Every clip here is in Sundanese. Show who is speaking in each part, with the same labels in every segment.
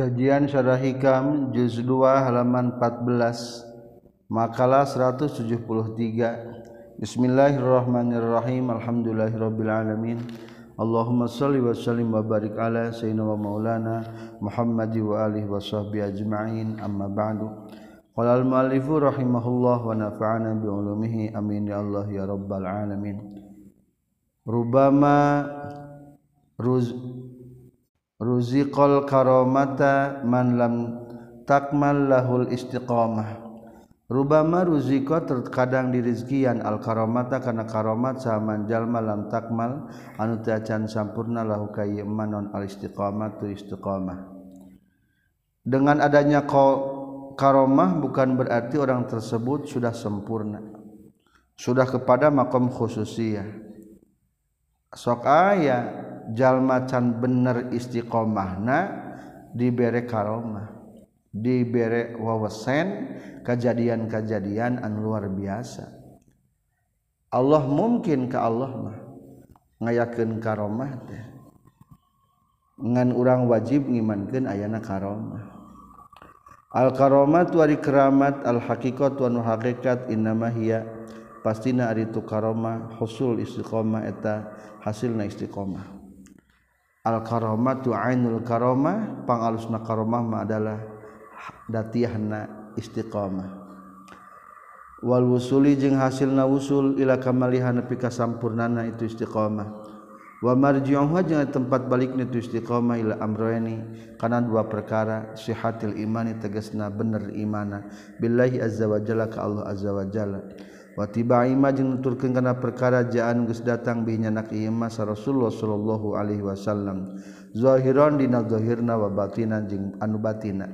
Speaker 1: Kajian Syarah Hikam juz 2 halaman 14 makalah 173 Bismillahirrahmanirrahim. Alhamdulillahirabbil alamin Allahumma salli wa sallim wa barik ala sayyidina wa maulana Muhammad wa alihi wa sahbihi ajma'in. Amma ba'du. Qala al-muallifu rahimahullah wa nafa'ana bi ulumihi. Amin ya Allah ya rabbal alamin. Rubama ruz ruziqal karomata man lam takmal lahul istiqamah. Rubama ruziko terkadang dirizkian al karomata karena karomat sama jalma lam takmal anu tacan sampurna lahu kayyiman non al istiqamah tu istiqamah. Dengan adanya karomah bukan berarti orang tersebut sudah sempurna sudah kepada makom khususiyah. Sok aya jalma can bener istiqomahna dibere karomah. Dibere wawesen kejadian-kejadian an luar biasa. Allah mungkin ke Allah mah ngayakeun karomah teh. Ngan urang wajib ngimankeun ayana karomah. Al karomat wa keramat al haqiqat wa nu haqiqat innama hiya pastina ari tu karomah husul istiqomah eta hasilna istiqomah. al-karomah tu ainul karomah pangalusna karomah ma adalah datiahna istiqamah. Wal wusuli jeung hasilna wusul ila kamalihan nepi ka sampurnana itu istiqamah. Wa marji'uha jeung tempat balikna itu istiqamah ila amrayni kana dua perkara sihatil imani tegasna bener imana. Billahi azza wa jalla ka Allah azza wa jalla. tiba Imah jeung kana perkara ja'an Gu datang binyanak Imah Rasulullah Shallallahu Alaihi Wasallam. Zohiron dinahirna wabatinan anubatina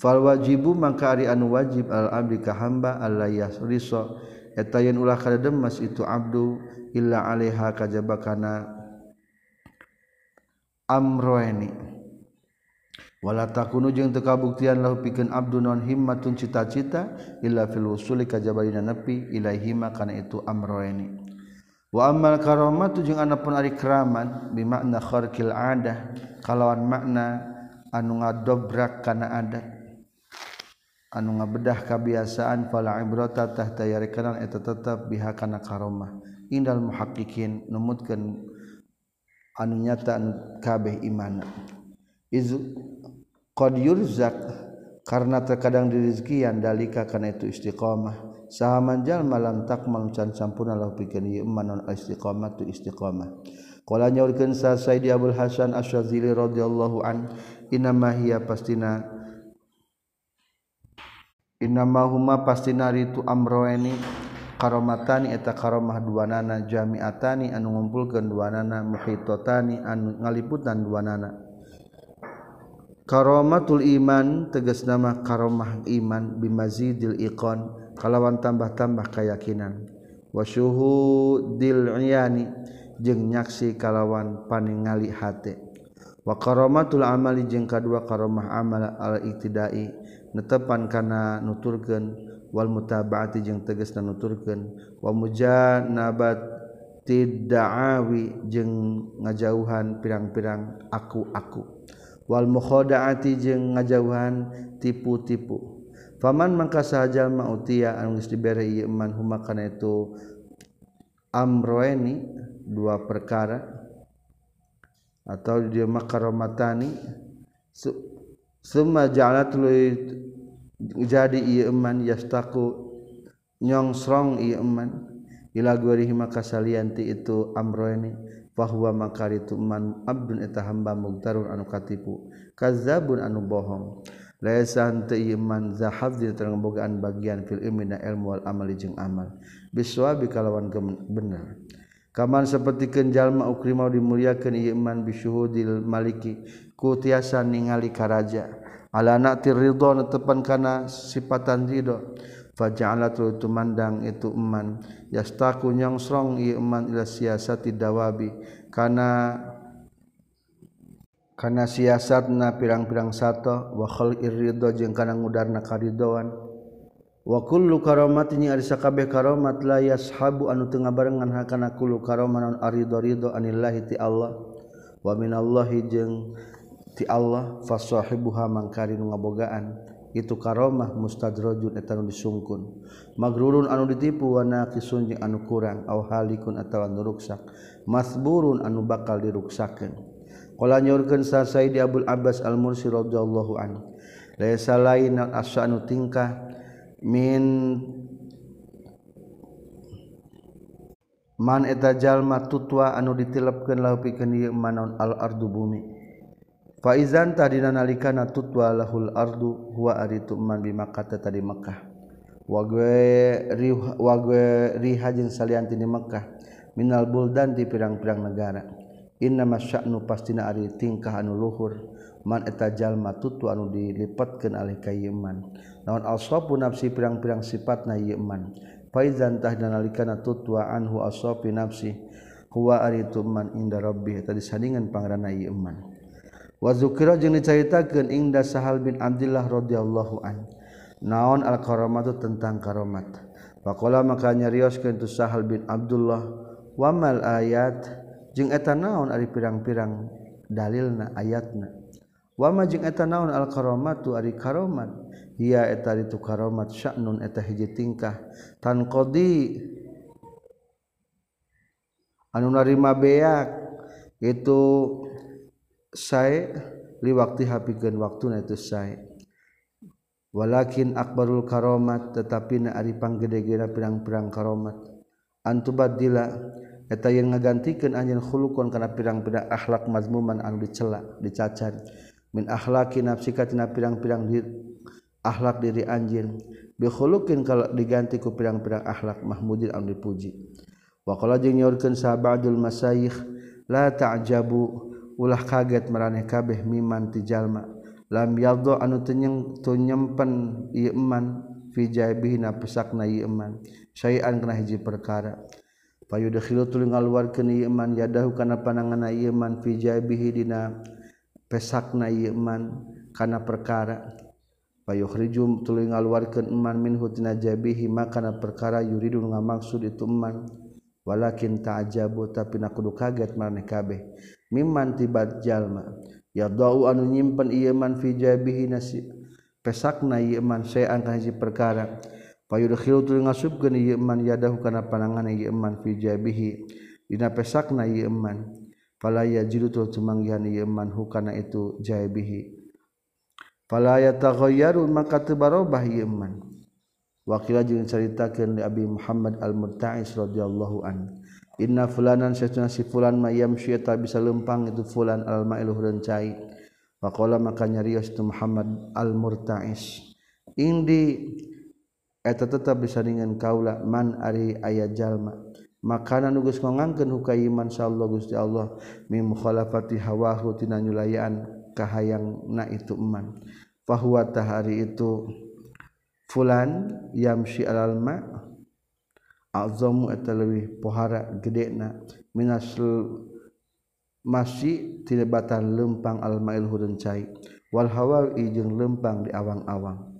Speaker 1: fal wajibu maka Ari anu wajib al-abdi ka hamba alayas eta yen ulah kada demas itu abdu illa alaiha kajabakana amroeni. wala takunu jeung teu kabuktian lahu pikeun abdu non himmatun cita-cita illa fil usuli ka jabalina nepi ilaihi kana itu amroeni. Wa ammal karamatu jeung anapun ari keramat bi makna kharqil adah kalawan makna anu ngadobrak kana adat anu ngabedah kabiasaan fala ibrata tahta yarikanan eta tetep biha kana karamah indal muhaqqiqin numutkeun anu nyata kabeh imana. Izu qad yurzak karena terkadang dirizkian dalika karena itu istiqomah sahaman jalma lam takmal can sampurna lahu pikeun ieu non istiqomah tu istiqomah qala nyaurkeun sa sayyidi abul hasan asyadzili radhiyallahu an inama hiya pastina Inama huma pastina ritu amroeni karomatani eta karomah duanana jamiatani anu ngumpulkeun duanana muhitotani anu ngaliputan duanana karomatul iman tegas nama karomah iman bimazidil iqon. Kalawan tambah-tambah keyakinan. Wasyuhudil iyani jeung nyaksi kalawan paningali hate wa karomatul amali jeung kadua karomah amal al iktidai netepan kana nuturkeun. Wal mutabaati jeung tegasna nuturkeun. Wa mujanabat tidda'awi jeung ngajauhan pirang-pirang aku-aku. Wal mukhodaati jeung ngajauhan tipu-tipu. Faman mangka saja mautia anu geus dibere ieu man huma kana itu amroeni dua perkara atau dia makaromatani summa ja'alat jadi ieu man yastaku nyongsrong ieu man ila gurihi maka salianti itu amroeni fahuwa maka itu man abdun eta hamba mugtarun anu katipu. Kazabun anu bohong. Layasan teu iman zahab dina bagian fil ilmi ilmu wal amali jeung amal. Biswabi kalawan bener kaman seperti kenjalma ukrimau dimuliakeun ieu iman bisyuhudil maliki ku tiasa ningali karaja. Ala naqtir ridho tepan kana sifatan ridho. Faja'ala tumandang itu eman. Yastaku nyongsrong ieu eman ila siasati dawabi. Kana kana siasatna pirang-pirang sato wa khalqir ridho jeung kana ngudarna karidoan wa kullu karamatin ari sakabeh karamat la yashabu anu teu ngabarengan hakana kullu karamanan arido ridho anillahi ti Allah. Wa minallahi jeung ti Allah fasohibuha mangkari nu ngabogaan itu karomah mustadrojun etan disungkun. Magrurun anu ditipu wana kisun jeung anu kurang aw halikun atawa anu ruksak. Masburun anu bakal diruksakeun. Qala nyorkeun sa Sayyidi Abdul Abbas Al Mursi radhiyallahu anhu. Laisa lain asanu tingkah min man eta jalma tutwa anu ditilepkeun lahu pikeun ieu manon al ardu bumi. Faizan tadina nalikana tutwa lahul ardu huwa aritu man bi Makkah tadi Makkah. wagwe ri wa riha jeung salian di Makkah minal buldan di pirang-pirang negara. Inna masya'nu pastina ari tingkah anu luhur man eta jalma tutu anu dilipatkeun alih ka ieu. Naon asabu nafsi pirang-pirang sifatna ieu man. Faizan tadina nalikana tutwa anhu asabi nafsi huwa aritu man inda rabbi tadi sandingan pangeranna ieu. wazukira jeung dicaritakeun ingda Sahal bin Abdullah radhiyallahu an naon al karamatu tentang karomat? Faqala maka nyarioskeun tu Sahal bin Abdullah wa mal ayat? Jeung eta naon ari pirang-pirang dalilna ayatna? Wama jeung eta naon al karamatu ari karomat? Hiya eta itu karomat sya'nun eta hiji tingkah. Tan qadi anu narima beak itu saya liwakti hapikan waktu na itu saya walakin akbarul karomat tetapi na ari panggede-gede pirang-pirang karomat. Antubadila eta yang ngagantikan anjeun khulukon karena pirang-pirang akhlak mazmuman anu dicela dicacat min akhlaki nafsika tina pirang-pirang di akhlak diri anjin bikhulukin kalau diganti ku pirang-pirang akhlak mahmudin anu dipuji. Wa qala jeung nyaurkeun sahabadul masayikh la ta'jabu ulah kaget meraneh kabeh miman ti jalma. Lam yaddo anu tenyeng tu nyempen ieu iman fi jaibihna pesakna ieu iman syai'an kana hiji perkara. Payudkhilu tuluy ngaluarkeun ieu iman yadahu kana pananganna ieu iman fi jaibihi dina pesakna ieu iman kana perkara. Payukhrijum tuluy ngaluarkeun iman minhu tina jabihi makana perkara yuridu ngamaksud itu iman walakin ta'jabu tapi nak kudu kaget maraneh kabeh. miman tibat jalma ya dau anu nyimpen ieu man fi jabihi nasi pesakna ieu man saean ka hiji perkara. Payudkhilu tuluy ngasupkeun ieu man yadahu kana panangan ieu man fi jabihi. Dina pesakna ieu man. Fala yajidu tu tumanggihan ieu man hukana itu jabihi. Fala yataghayyaru maka teu barobah ieu man. Waqila jeung caritakeun li Abi Muhammad Al-Murta'is radhiyallahu anhu Inna fulanan sesuatu si fulan mayam syita bisa lempang itu fulan al ma'iluh rencai. Pakola maka nyarios itu Muhammad al murtais. Indi eta tetap bisa dengan kaula man ari ayat jalma. Makanan nugus ngangkeun hukaiman insyaallah Gusti Allah mim khalafati hawahu tina nyulayaan kahayang na itu eman. Fahuwa tahari itu fulan yamsi alal ma' azamu eta leuwih pohara gedena. Minasl masih tinebatan lempang al-ma'il hurun cai. Wal hawa jeung lempang di awang-awang.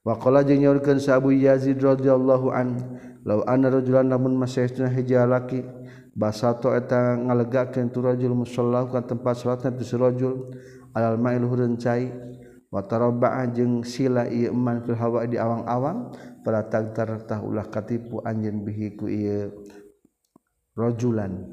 Speaker 1: Waqala jeung nyaurkeun sabu yazid radhiyallahu an law anna rajulan lamun masaytuna hiji laki basato eta ngalegakeun tu rajul musallahu ka tempat salatna tu rajul al-ma'il hurun cai. watarobaa jeung sila ieu iman fil hawa di awang-awang fala tagtar tah ulah katipu anjeun bihi ku ieu rajulan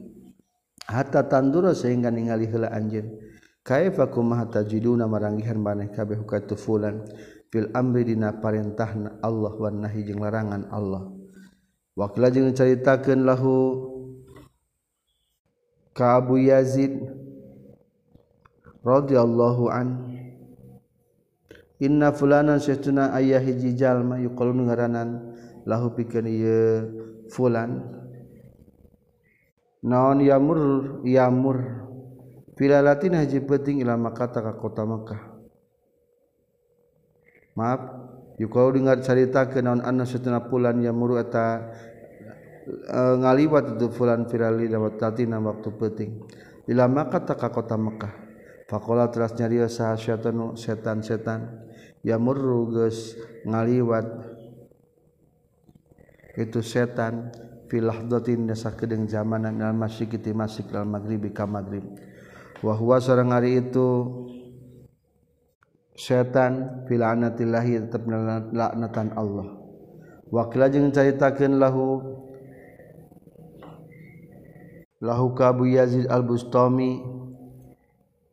Speaker 1: hatta tandura sehingga ningali heula anjeun. Kaifa kumaha tajiduna maranggihan maneh kabeh ka tufulan fil amri dina parintahna Allah wan nahi jeung larangan Allah. Waqila jeung caritakeun lahu ka Abu Yazid radhiyallahu anhu Inna fulanan sesuna ayah hiji jalma yuqalu ngaranan. Lahu pikeun ieu fulan. Naon yamur yamur. Filalatin haji penting ila makata ka kota Makkah. Maaf yuqalu dengar carita ke naon anna sesuna fulan yamur eta e, ngaliwat itu fulan firali lewat tatina waktu penting ila makata ka kota Makkah. Faqala teras nyarios setan, setan. yamur murugus ngaliwat itu setan filah dotin desa kedeng zamanan al masih kiti masjid al maghrib magrib maghrib. Wahwa seorang hari itu setan fila'anatillahi tetap laknatan Allah. Wakila jeung caritakeun lahu lahu kabu Yazid al-Bustami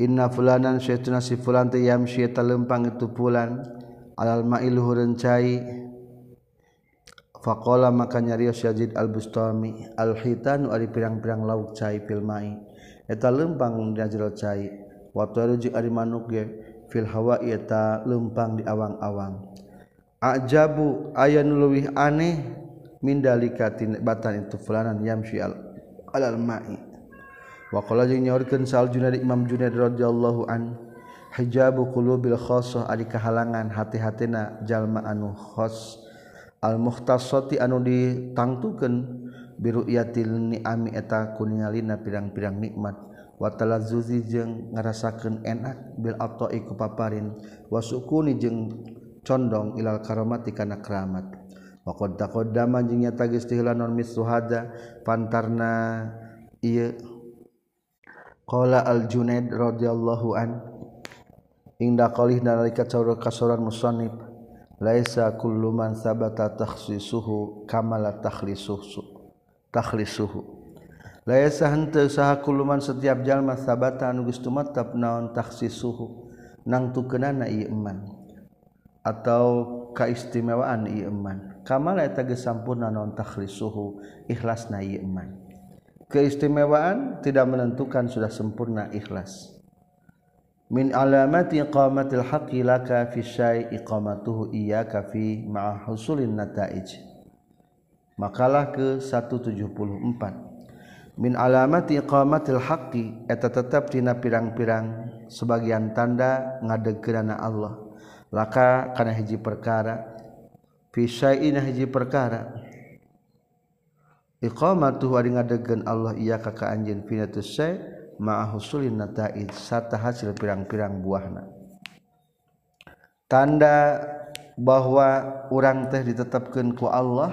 Speaker 1: inna fulanan syaituna si fulan teh yamshi lempang itu pulan alal ma'il hurencai faqala maka nyarios Yazid al-Bustami al-hitanu ari pirang-pirang lauk cai fil mai. Eta lempang di cai. Wa taruji ari manuk ge fil hawa eta lempang di awang-awang. Ajabu aya nu aneh min dalika batan itu fulanan yamshi al alal ma'i Wakola jeung nyaurkeun sal Junaid Imam Junaid radhiyallahu an hijabu qulubil khassah ari kahalangan hati-hatina jalma anu khos al muhtasati anu ditangtukeun biru'yatil ni'ami eta kuningalina pirang-pirang nikmat. Wa talazzuzi jeung ngarasakeun enak bil atoi ku paparin. Wasukuni jeung condong ilal karamati kana keramat. Wa qad taqaddama jeung nyata geus tihlan non misuhada pantarna ieu. Qala al-Junaid radhiyallahu an Inda qalih nalika cara kasoran musannif laisa kullu man sabata takhsisuhu kamala takhlisuhu takhlisuhu. Laisa henteu saha kullu man setiap jalma sabata anu geus tumatab naon takhsisuhu nang tukeunana ieu iman atau kaistimewaan ieu iman. Kamala eta geus sampurna naon takhlisuhu ikhlasna ieu iman. Keistimewaan tidak menentukan sudah sempurna ikhlas. Min alamati qamatil haqqi laka fi syai iqamatuhu iyyaka fi ma'husulin nataij. Makalah ke 174 min alamati iqamatil haqqi eta tetap dina pirang-pirang sebagian tanda ngadegkeunana Allah. Laka kana hiji perkara hiji perkara iqamatuhu ari ngadegkeun Allah ieu ka ka anjeun pinatus syai ma'a husulin nataij sarta hasil pirang-pirang buahna. Tanda bahwa orang teh ditetapkan ku Allah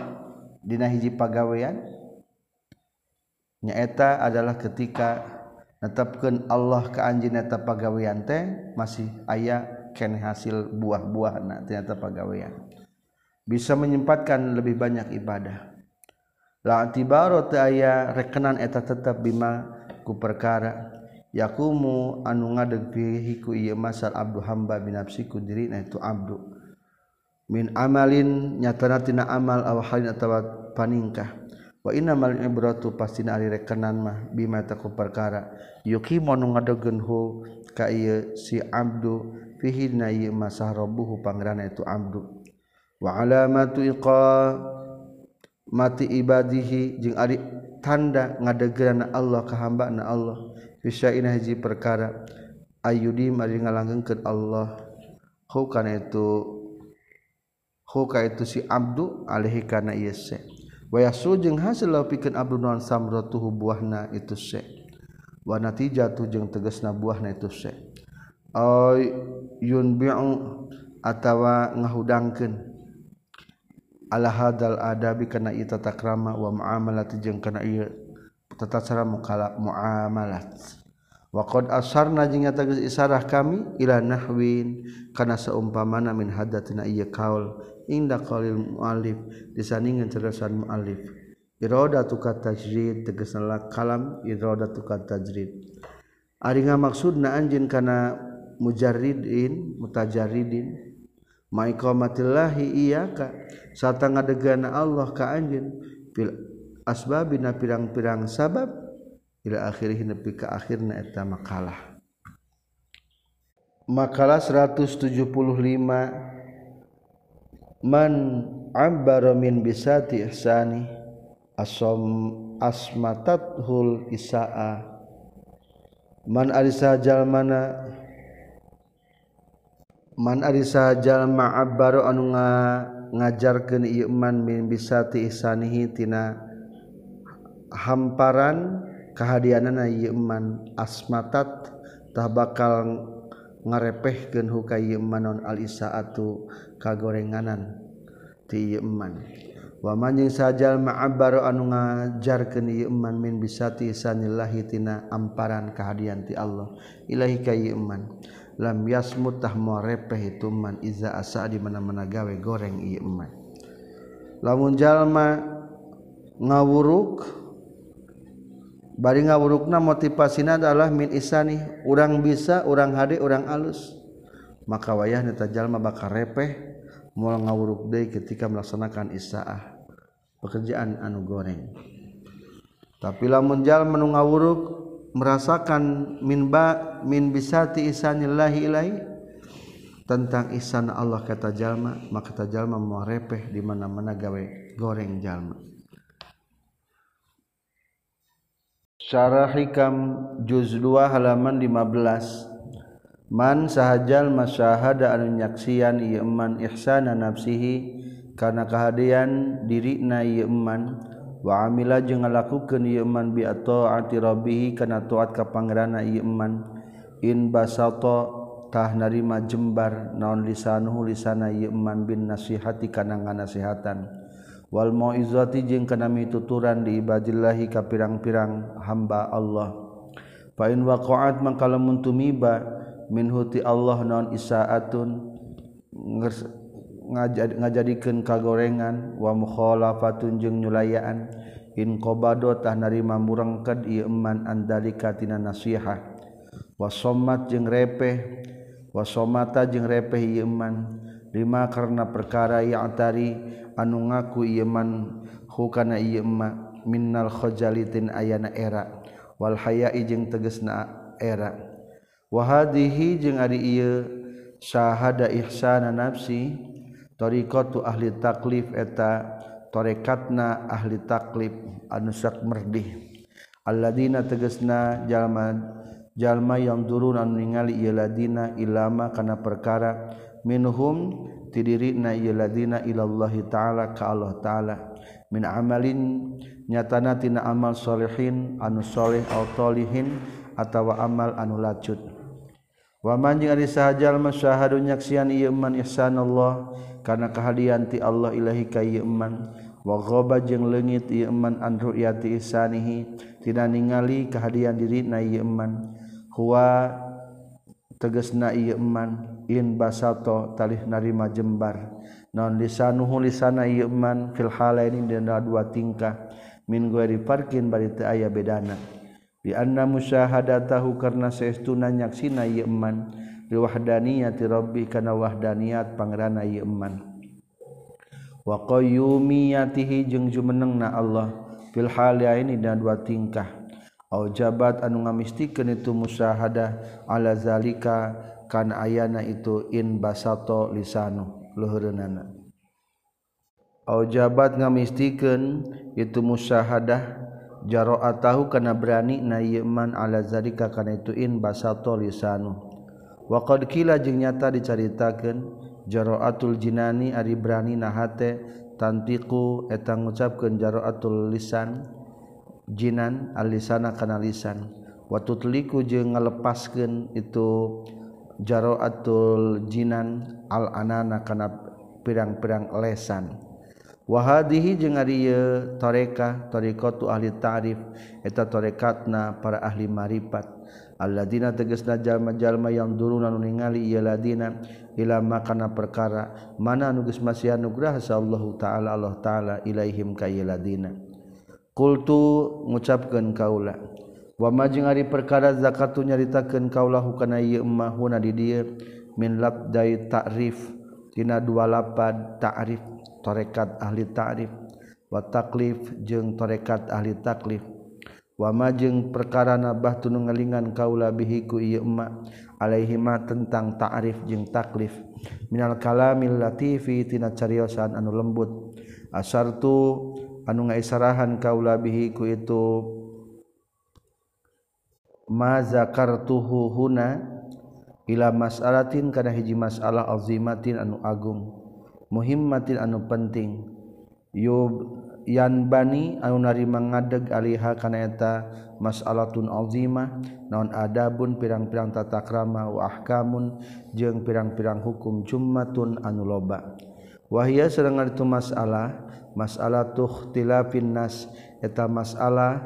Speaker 1: dina hiji pagawean nyaeta adalah ketika netapkan Allah ke anjing eta pagawean teh masih ayah kene hasil buah-buah na ternyata pagawean. Bisa menyempatkan lebih banyak ibadah. latiba aya rekenan eta tetap bima ku perkara. Yakumu anu ngadeghiku ieu masal abdu hamba binafsi ku dirina itu abdu. Min amalin nyatana tina amal aw halin atawa paningkah. Wa innamal ibratu pastina ari rekenan mah bima ta ku perkara. Yuqimu anu ngadegkeun hu ka ieu si abdu fihi na ieu masah rabbuhu pangeranna itu abdu. Wa alamatu iqa mati ibadihi jeung ari tanda ngadegerana Allah ka hamba na Allah. Fisya'ina hiji perkara ayudi mari ngalanggengkeun Allah. Hukana itu itu si abdu alaihi kana ieu wa yasu jeung hasil pikeun abdu naon samratuhu buahna itu se. Wa natijatu jeung tegasna buahna itu se. Ay yunbi'u atawa ngahudangkeun. alahadal adabi kana ieu tata krama wa muamalat jeung kana ieu tata cara mukalak muamalat. Wa qad asarna jeung nyata geus isarah kami ila nahwin kana saumpamana min hadatina ieu kaul inda qaulil muallif disandingan cerdasan muallif. Iroda tuka tajrid tegasna kalam iroda tuka tajrid. Ari ngamaksudna anjeun kana mujarridin mutajarridin maiqamatillahi iyyaka. Sata ngadegana Allah ka anjeun fil asbabina pirang-pirang sabab ila akhirih nepi ka akhirna eta makalah. Makalah 175 man abbara min bisati ihsani asom asmatathul isaa. Man arisa jalmana man arijallma Abbaru anu nga ieu Iman min bisati ihsanihi tina hamparan kehadianana Iman asmatat tah bakal ngarepehkeun huka Iman non al-isaatu kagorenganan ti Iman wa man jeung sajal ma'abbaru anu ngajarkeun Iman min bisati isanillahi tina amparan kehadian ti Allah. Ilahi ka Iman lam yasmutah morepeh ituman iza asa di mana-mana gawe goreng ieu man lamun jalma ngawuruk bari ngawurukna motivasina adalah min isani urang bisa urang hade urang alus. Maka wayah neta jalma bakal repeh moal ngawuruk deui ketika melaksanakan isaah pekerjaan anu goreng. Tapi lamun jalma nu ngawuruk merasakan minba min bisati isanillahi ilaih tentang ihsan Allah kata jalma maka kata jalma mau repeh di mana-mana gawe goreng jalma. Syarah Hikam juz 2 halaman 15 Man sahajal masyahada anu nyaksian ieu man ihsana nafsihi kana kahadian dirina ieu man waamila jeung ngalakukeun ieu man bi taati rabbih kana taat ka pangeranna ieu man. In basata tah narima jembar naon lisanuhu lisana ieu man bin nasihati kana ngasihatan wal mauizati jeung kana mituturan di ibadillahi ka pirang-pirang hamba Allah. Fa in waqa'at mangkalamun tumiba min huti Allah naon isaatun ngajadikan kagorengan wa mukhalafatun jeung nyulayaan in qabado tah narima murengkeud ieu iman andalika tina nasihah. Wa sommat jeung repeh wa somata jeung repeh ieu iman lima karena perkara yang tari anu ngaku ieu man hukana ieu ma minnal khajalitin ayana era wal haya'i jeung tegasna era. Wa hadhihi jeung ari ieu syahada ihsana nafsi Torikotu ahli taklif eta torekatna ahli taklif anusak merdih. Alladina tegesna jalma jalma yang durun anu ningali ieu ladina ilama kana perkara minhum tidirina na ladina ilallahi taala ka Allah taala min amalin nyatana tina amal solehin anu soleh atau tolihin atawa amal anu lacut waman jeung ari sahajal masyahadu nyaksian ieu man ihsanallah. Kana kahadian ti Allah ilahi ka ieu man wa ghaba jeung leungit ieu man an ru'yati ihsanihi. Tina ningali kahadian diri na ieu man huwa tegasna ieu man in basato talih narima jembar. Non lisanuhu lisana ieu man fil halaini dina dua tingkah. Min gueri parkin bari teu aya bedana. Di anna musyahadatahu karna saestuna nyaksina ieu iman li wahdaniyati rabbi kana wahdaniyat pangeranna ieu iman wa qayyumiyatihi jeung jumenengna Allah fil halaini dina dua tingkah. Au jabat anu ngamistikeun itu musyahadah ala zalika ayana itu in basato lisanu luhurna jabat ngamistikan itu musyahadah jaroa tahu kana berani naman alazarika kana ituin basato lisanu waqad kila jeung nyata dicaritakeun jaroatul jinani ari berani nahate tantiku eta ngucapkeun jaroatul lisan jinan alisana kana lisan. Watutliku jeung ngalepaskeun itu jaroatul jinan al anana kana pirang-pirang lesan. wahadihi jeung ari toreka tariqatu ahli ta'rif eta torekatna para ahli marifat. Alladzina tegasna jalma-jalma yang duruna nu ningali ieu ladina ila makana perkara mana anu geus masih anugrah Allah taala Allah taala ilaihim ka ieu ladina. Qultu ngucapkeun kaula wa majing ari perkara zakatu nyaritakeun kaula hukana ieu di dieu? Min labdai ta'rif dina dua lapad ta'rif. torekat ahli ta'rif. Wa taklif jeung torekat ahli taklif. Wa majeng perkara nabah tunu ngalingan kaula bihi ku ieu emma alaihima tentang ta'rif jeung taklif. Minal kalamil latifi tina cariosan anu lembut. Asartu anu ngaisarahan kaula bihi ku itu ma zakartuhu huna ila mas'alatin kana hiji mas'alah azimatin anu agung. muhimmatin anu penting. Yub yan bani anu narima ngadeg aliha kana eta mas'alatun azimah naon adabun pirang-pirang tata krama wa ahkamun jeung pirang-pirang hukum jummatun anu loba. Wahia sareng itu masalah masalah tuhtilafin nas eta masalah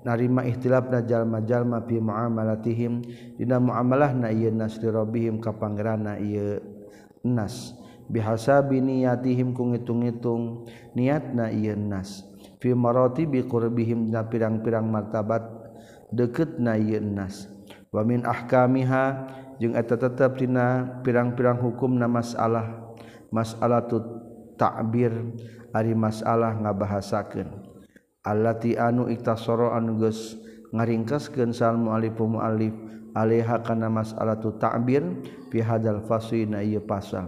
Speaker 1: narima ihtilafna jalma-jalma fi muamalatihim dina muamalah na ieu nas li rabbihim ka pangeranna ieu nas. bihasa biniyatihim ku ngitung-ngitung niatna ieu nas. Fi maratibi qurbihim na pirang-pirang martabat deketna ieu nas. Wa min ahkamiha jeung eta tetep dina pirang-pirang hukum na masalah masalah tu ta'bir ari masalah ngabahasakeun. Allati anu iktasara anu geus ngaringkaskeun sal muallif muallif alaiha kana masalah tu ta'bir fi hadal fasli na ieu pasal.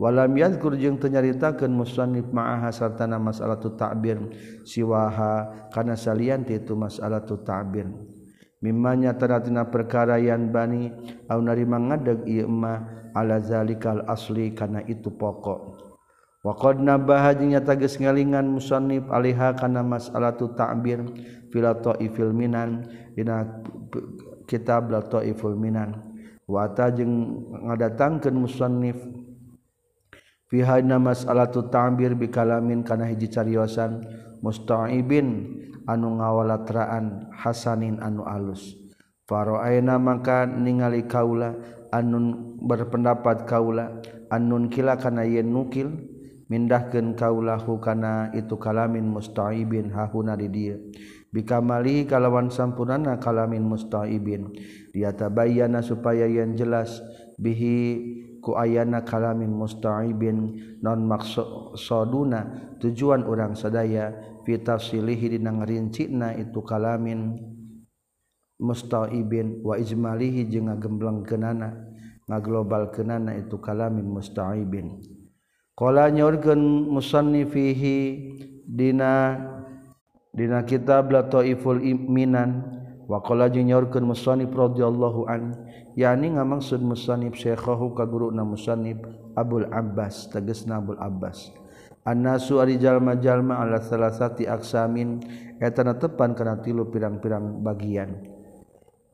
Speaker 1: Walam yadhkur jeung teu nyaritakeun musannif ma'aha sartana mas'alatu ta'bir siwaha kana salian ti itu mas'alatu ta'bir. Mimma nyata tina perkara yan bani au narima ngadeg ieu emma ala zalikal asli kana itu pokok. Waqad nabaha tagis ngalingan musannif alaiha kana mas'alatu ta'bir fil ta'ifil minan dina kitab la ta'iful minan. Wa ta jeung ngadatangkeun musannif Fihana mas'alatu ta'bir bikalamin kana hiji cariosan musta'ibin anu ngawalatraan hasanin anu alus. Faro'aina mangka ningali kaula anun berpendapat kaula anun kila kana yen nukil mindahkeun kaulahu kana itu kalamin musta'ibin hahuna di dieu. Bikamali kalawan sampurnana kalamin musta'ibin. Dia tabayyana supaya yang jelas bihi ku ayana kalamin musta'ibin non maksuduna tujuan orang sadaya fi tafsilihi dina ngarincina itu kalamin musta'ibin wa ijmalihi jeung ngagemblengkeunana ngaglobalkeunana itu kalamin musta'ibin. Qala nyorkeun musannifihi dina dina kitab la taiful minan wa qala jeung nyorkeun musannif radhiyallahu anhu yani ngamaksud musanib syekhahu ka guru na musanib Abul Abbas tegesna Abul Abbas. Annasu ari jalma-jalma ala salasati aksamin eta tepan kana tilu pirang-pirang bagian.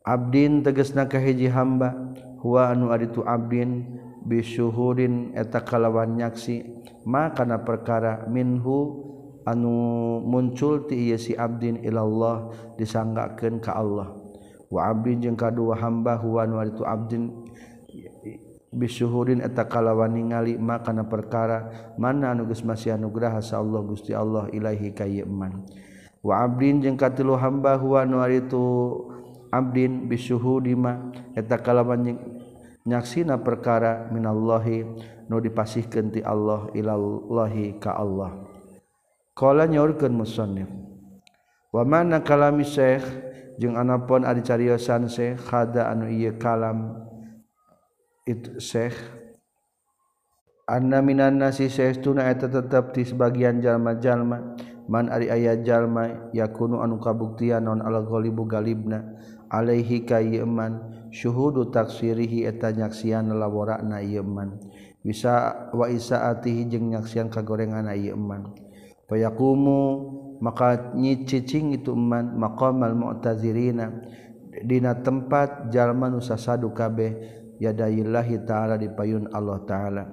Speaker 1: Abdin tegesna ka hiji hamba huwa anu ari tu abdin bisyuhurin eta kalawan nyaksi maka perkara minhu anu muncul ti ieu si abdin ilallah disanggakeun ka Allah. wa abdin jeung kadua hamba huwa nu itu abdin. Bisyuhurin eta kalawan ningali makana perkara mana anu geus masih anugraha sa Allah Gusti Allah ilahi ka wa abdin jeung katilu hamba huwa nu itu abdin bisyuhudi ma eta kalawan nyaksina perkara minallahi nu dipasihkeun ti Allah ilallahi ka Allah. Qala nyaurkeun musannif wa mana kalami syekh? jeung anapun ari cariosan Syekh khada anu ieu kalam itu Syekh anna minan nasi tuna eta tetep di sebagian jalma-jalma. Man ari aya jalma yakunu anu kabuktian non al ghalibu galibna. Alaihi kayman syuhudu taksirihi eta nyaksian lawarana yeman bisa wa isaatihi jeung nyaksian kagorengan yeman fayaqumu maka nyicicing itu man maqamal mu'tazirina dina tempat jalma nu sasadu kabeh yadaillahi ta'ala di payun Allah ta'ala.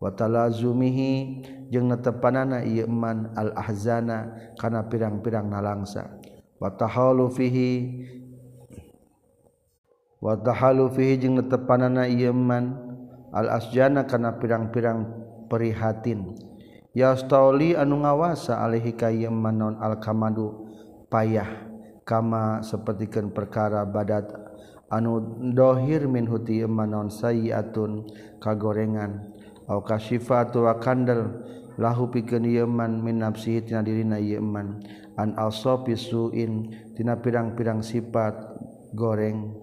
Speaker 1: Wa talazumihi jeung netepanana ieu man al ahzana kana pirang-pirang nalangsa. Wa tahalu fihi wa tahalu fihi jeung netepanana ieu man al asjana kana pirang-pirang prihatin yastauli anu ngawasa alaihi ka yeman non al kamadu payah kama sapertikeun perkara badat. Anu dohir min huti yeman non sayiatun kagorengan. Au kasifatu wa kandal lahu pikeun yeman min nafsihi tina dirina yeman an alsofi suin tina pirang-pirang sifat goreng.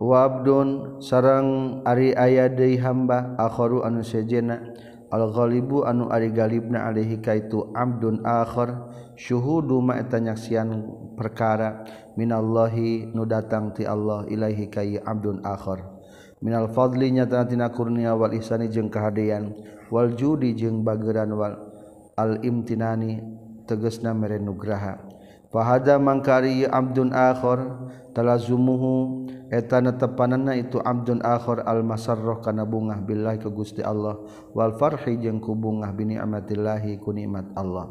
Speaker 1: Wabdun sarang ari aya de hamba akhoru anu sejena Al-ghalibu anu ari galibna alaihi kaitu abdun akhar. Syuhudu ma eta nyaksian perkara. Minallahi nu datang ti Allah ilaihi kai abdun akhar. Minal fadli nyata tina kurnia wal ihsani jeung kahadean. Wal judi jeung bageran wal al imtinani tegasna mere nugraha. Fahada mangkari abdun akhar. Talazumuhu etana tepanana itu amjon akhor al masarroh kana bungah billahi ke Gusti Allah. Wal farhi jeng ku bungah bini amatillahi ku nikmat Allah.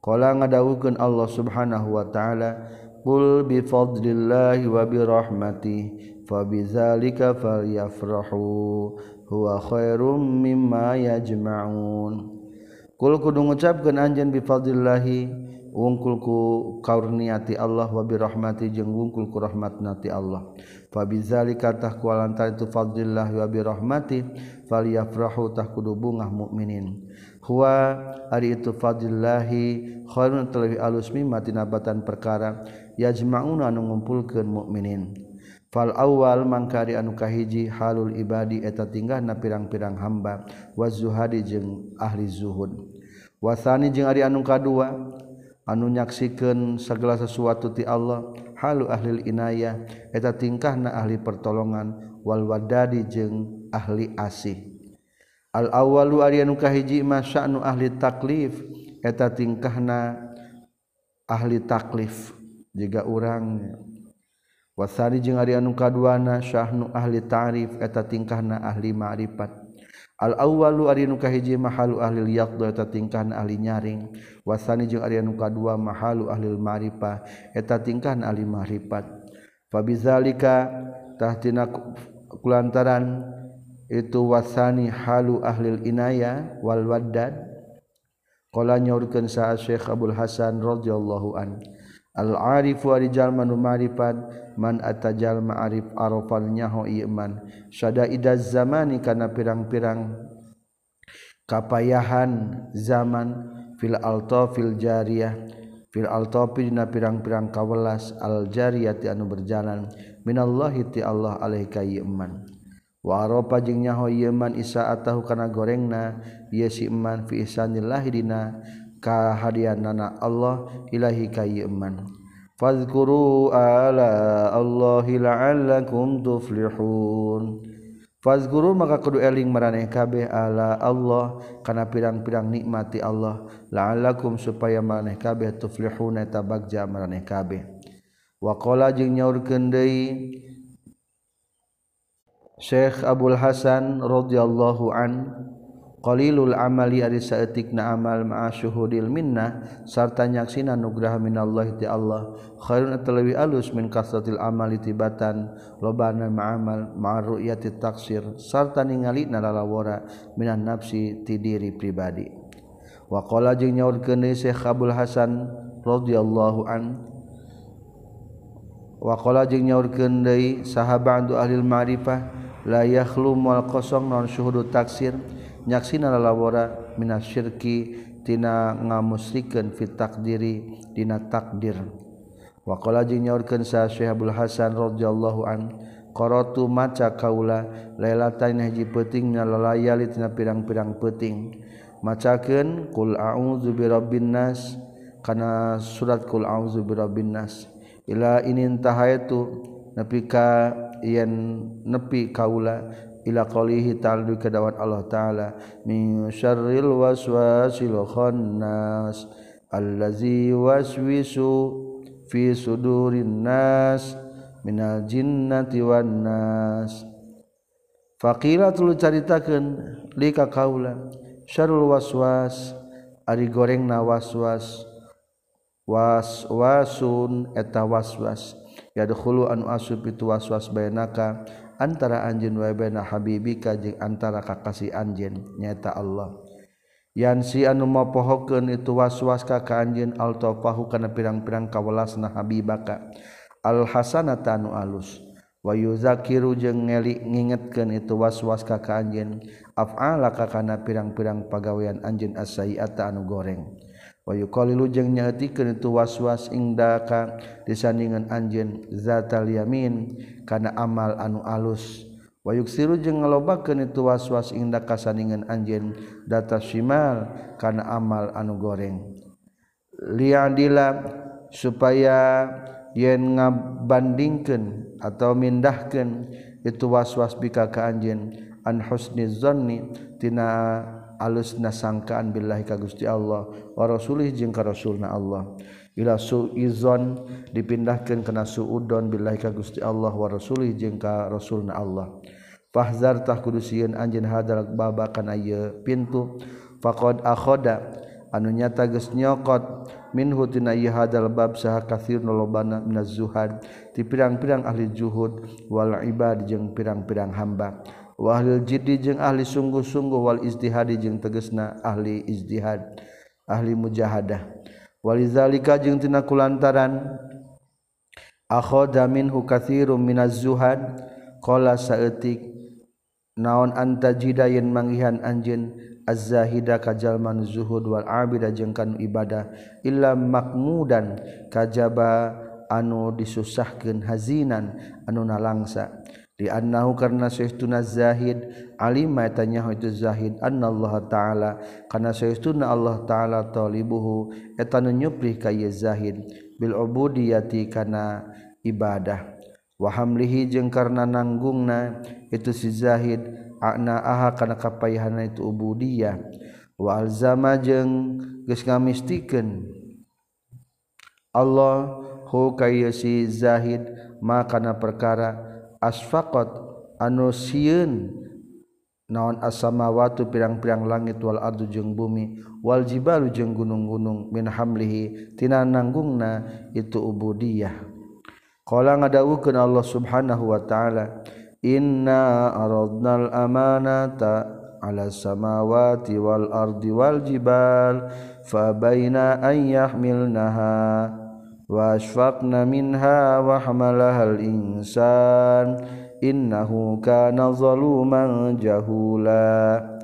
Speaker 1: Qala ngadawukeun Allah subhanahu wa taala kul bi fadlillahi wa bi rahmati fa bidzalika falyafrahu huwa khairum mimma yajma'un. Kul kudu ngucapkeun anjeun bi fadlillahi wungkul ku kaurniati Allah wa bi rahmati jeung wungkul ku rahmatna ti Allah. fabizalika katah kualantar itu fadlillah wa bi falyafrahu tah kudu bungah mukminin huwa ari itu fadlillahi khairun talawi alus mimma tinabatan perkara yajma'una anu ngumpulkeun mukminin fal awal mangkari anu kahiji halul ibadi eta tinggah na pirang-pirang hamba wa zuhadi jeung ahli zuhud. Wasani jeung ari anu kadua anu nyaksikeun segala sesuatu ti Allah halu ahli inayah eta tingkah na ahli pertolongan wal wadadi jeung ahli asih. Al awalu ariyanu kahiji mah ahli taklif eta tingkahna ahli taklif. Jika urang wasari jeung ariyanu kaduana syahnu ahli ta'rif eta tingkahna ahli ma'rifat. al-awwalu ari nu kahiji mahalu ahli yaqdo eta tingkahan ahli nyaring. Wasani jeung ari nu kadua mahalu ahli ma'rifah eta tingkahan ahli ma'rifat fabizalika tahtina kulantaran itu wasani halu ahli inaya wal waddad. Qala nyaurkeun sa Syekh Abdul Hasan radhiyallahu anhu Al-arif wa rijal manu ma'rifat man atajal ma'arif arafal nyaho iman. Syada'idaz zamani kana pirang-pirang kapayahan zaman. Fil alta fil jariyah. Fil altapi dina pirang-pirang kawelas. Al jariyah ti anu berjalan. Minallahi ti Allah alaika iman. Wa arafa jeung nyaho iman isa atahu kana gorengna. Ye si iman fi ihsanillahi dina. kaharian nana Allah ilahi kayman fadhkuru ala Allahi la'allakum tuflihun. Fadhkuru maka kudu eling maraneh kabeh ala Allah kana pirang-pirang nikmati Allah. La'allakum supaya maraneh kabeh tuflihun eta bagja maraneh kabeh. Waqala jeung nyaurkeun deui Syekh Abdul Hasan radhiyallahu an qalilul amali ari saeutikna amal ma'a syuhudil minnah sarta nyaksina nugraha minallahi ti Allah. Khairun atalawi alus min kasratil amali tibatan lobana ma'amal ma'a ru'yati taksir sarta ningali nalalawara minan nafsi ti diri pribadi. Wa qala jeung nyaurkeun Syekh Abdul Hasan radhiyallahu an wa qala jeung nyaurkeun deui sahabat ahli ma'rifah la yakhlu mal kosong non syuhudu taksir? nyaksina lalawara minas syirki tina ngamusrikeun fi takdiri dina takdir. Wa qala jeung nyaurkeun sa Syekhul Hasan radhiyallahu an qaratu maca kaula lailatan hiji peuting nya lalayali tina pirang-pirang peuting. Macakeun qul a'udzu birabbin nas kana surat qul a'udzu birabbin nas ila inintahaitu nepi ka yen nepi kaula ila qalihi ta'ala kedawat Allah taala. Min syarril waswasil khannas allazi waswisu fi sudurin nas minal jinnati wan nas. Faqila tulu caritakeun lika kaula syarrul waswas ari gorengna waswas. Waswasun eta waswas. Yadkhulu an asub itu waswas bainaka antara anjin wabena Habibika jeung antara kakasih anjin nyata Allah. Yansi anu mapohokeun itu waswas ka ka anjeun altofahu kana pirang-pirang kawelasna habibaka. Al hasanata anu alus. Wa yuzakiru jeung ngeli ngingetkeun itu waswas ka ka anjeun. Af'ala ka kana pirang-pirang pagawean anjeun as-sayiata anu goreng. wayu qalilu jeung nyaeutikeun itu waswas ingdaka disandingan anjeun zatal yamin kana amal anu alus. Wayuk siru jeung ngalobakeun itu waswas ingdaka sandingan anjeun data simal kana amal anu goreng. Liadila supaya yen ngabandingkeun atau mindahkeun itu waswas bika ka anjeun an husni dzanni tina alus nasangkaan billahi ka Gusti Allah wa rasulih jeung ka rasulna Allah. Ila suizon dipindahkeun kana suudon billahi ka Gusti Allah wa rasulih jeung ka Rasulna Allah. Fahzartah kudu sieun anjeun hadal baba kana ieu pintu. Faqad akhoda anu nyata geus nyokot minhu tina ieu hadal bab saha katsir lobana minaz zuhad ti pirang-pirang ahli zuhud wal ibad jeung pirang-pirang hamba. wahil jiddi jeung ahli sungguh-sungguh wal istihadi jeung tegesna ahli istihad ahli mujahadah. Walizalika jeung tina kulantaran akhoda minhu katsirun minaz zuhad qala saeutik naon anta jidayen manggihan anjeun? Az-zahida kajalman zuhud wal abida jeung kan ibadah illa makmudan kajaba anu disusahkeun hazinan anu nalangsa. dianahu karena seuna Zahid. Alimatanya itu Zahid. Anallah ta'ala. Karena seuna Allah ta'ala tholibuhu etan nyupri kay Zahid. Bilbudiyati kana ibadah. Wahamlihi jeung karena nanggungna itu si Zahid. Ana aha kana kapayhana itu ubudiyah. Walzama jeung geus ngamistikan Allah hu kay si Zahid. Makana perkara asfaqat anu sieun naon asama watu pirang-pirang langit wal ardu jeung bumi wal jibalu jeung gunung-gunung min hamlihi tina nanggungna itu ubudiyah. Qala ngadawukeun Allah subhanahu wa ta'ala inna aradnal amanata ala samawati wal ardi wal jibal fa baina yahmilnaha washfaqna minha wa hamalahal insan innahu kana zaluman jahula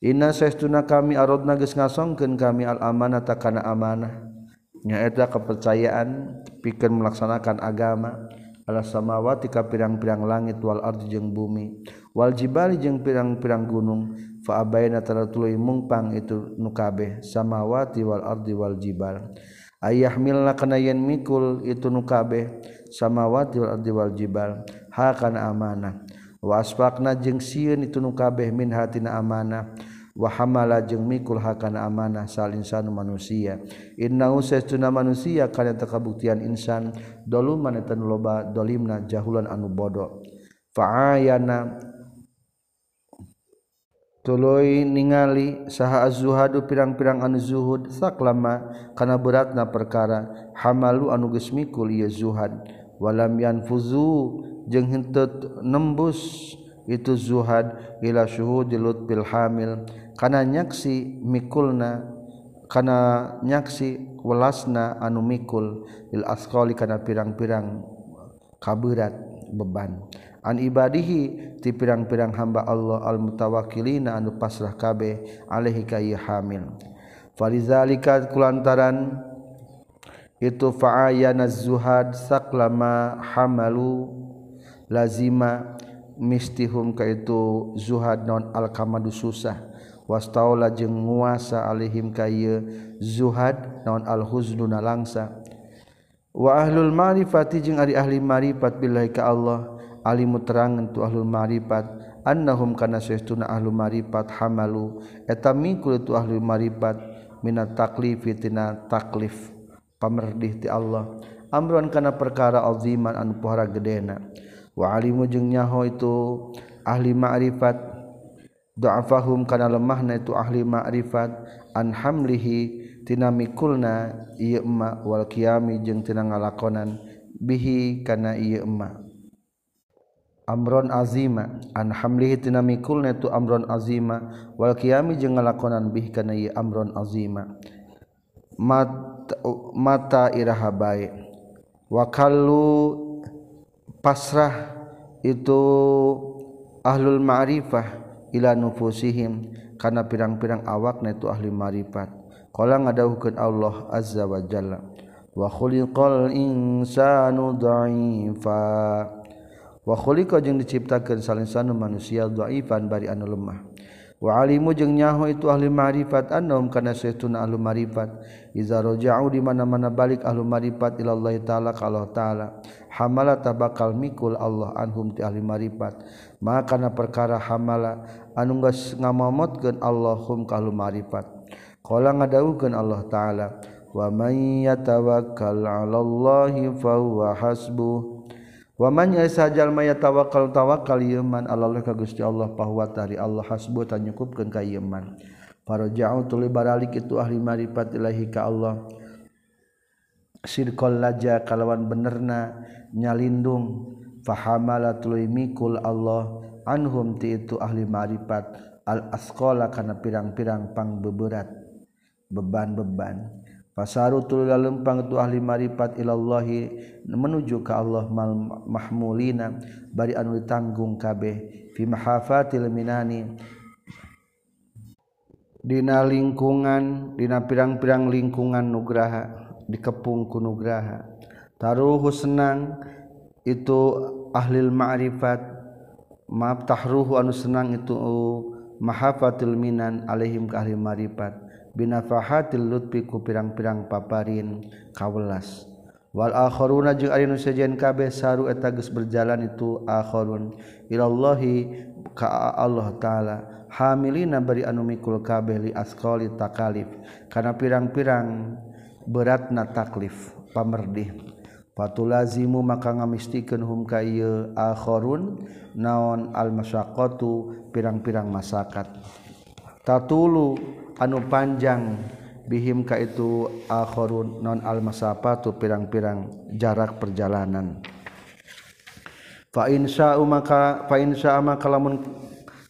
Speaker 1: Inna saestuna kami aradna geus ngasongkeun kami al amanah takana amanah. Nyaeta kepercayaan pikeun melaksanakan agama. Ala samawati ka pirang-pirang langit wal ardi jeung bumi. Wal jibali jeung pirang-pirang gunung. Fa abaina taratului mungpang itu nu kabeh. Samawati wal ardi wal jibal. ayah milna kana yen mikul itu nu kabeh samawati wal ardi wal jibal. Ha kana amanah wa asfaqna jeung sieun itu nu kabeh min hatina amanah wa hamala jeung mikul ha kana amanah sal insan manusia. Inna usaytuna manusia kana takabuktian insan. Doluman eta loba dolimna jahulan anu bodoh fa'ayana Tuloy ningali saha az-zuhadu pirang-pirang anu zuhud saklama kana beratna perkara. Hamalu anu geus mikul ieu zuhad. Walam yanfuzu jeung henteu nembus itu zuhad ila syuhud bil hamil. Kana nyaksi mikulna kana nyaksi welasna anu mikul. Lil asqali kana pirang-pirang kaberat beban. an ibadihi ti pirang-pirang hamba Allah al mutawakilina anu pasrah kabeh alaihi kayi hamil. Falizalika kulantaran itu fa'ayana zuhad saklama hamalu lazima mistihum ka itu zuhad non al kamadu susah. Wastaula jeung nguasa alaihim kaya zuhad non al huznuna langsa wa ahlul ma'rifati jeung ari ahli ma'rifat billahi ka Allah. alimu terangan tu ahlul ma'rifat. Annahum kana saestuna ahlul ma'rifat hamalu. Eta mingkul tu ahlul ma'rifat minat taklifi tina taklif. Pamerdih ti Allah. Amran kana perkara aziman anu pohara gedena. Wa alimu jeung nyaho itu ahli ma'rifat. Du'afahum kana lemahna itu ahli ma'rifat. An hamlihi tina mikulna ieu emma wal qiyami jeung tina ngalakonan. Bihi kana ieu emma. Amron azima an hamlihi tina mikulna tu amron azima wal qiyami jeung ngalakonan bih kana ieu amron azima mata, mata iraha bae. Wa kallu pasrah itu ahlul ma'rifah ila nufusihim kana pirang-pirang awakna itu ahli ma'rifat. Qala ngadawuhkeun Allah azza wa jalla wa khuliqal insanu dha'ifa wakholiko jeung diciptakan salinsan manusia dhaifan bari anu lemah. Wa alimu jeung nyaho itu ahli ma'rifat annahum kana saytuna ahli ma'rifat. Iza raja'u di mana-mana balik ahli ma'rifat ila Allah taala ka Allah taala. Hamala tabakal mikul Allah anhum ti ahli ma'rifat. Maka kana perkara hamala anu geus ngamomotkeun Allahum ka ahli ma'rifat. Qala ngadawuhkeun Allah taala wa may yatawakkal 'ala Allah fa huwa hasbuh. Wamanya sajal maya tawakal tawakal yeman Allah ka Gusti Allah bahwa tari Allah hasbu tanyukupkeun ka yeman. para jauh tuli baralik itu ahli maripat ilahi ka Allah. Sirqal laja kalawan benerna nyalindung. Fahamala tuluy mikul Allah. Anhum ti itu ahli marifat. Al asqala kana pirang-pirang pang beberat. Beban-beban Pasaru tululah lempang tu ahli marifat ilallahi menuju ka Allah mal mahmulina bari anu ditanggung kabeh fi mahafatil minani. Dina lingkungan dina pirang-pirang lingkungan nugraha dikepung ku nugraha. Taruhu senang itu ahlil ma'rifat maaf tahruhu anu senang itu uh, mahafatil minan alaihim ka ahli marifat. binafahatil lutfi ku pirang-pirang paparin kawelas. Wal akharuna jeung ari nu sejen kabeh saru eta geus berjalan itu akharun ilallahi ka Allah taala. Hamilina bari anu mikul kabeh li asqali takalif. Kana pirang-pirang beratna taklif pamerdih. Patulazimu maka ngamistikeun hum ka ieu akharun naon al masyaqatu pirang-pirang masakat. Tatulu anu panjang bihim ka itu akharun non al masafatu pirang-pirang jarak perjalanan. Fa insya maka fa insya maka lamun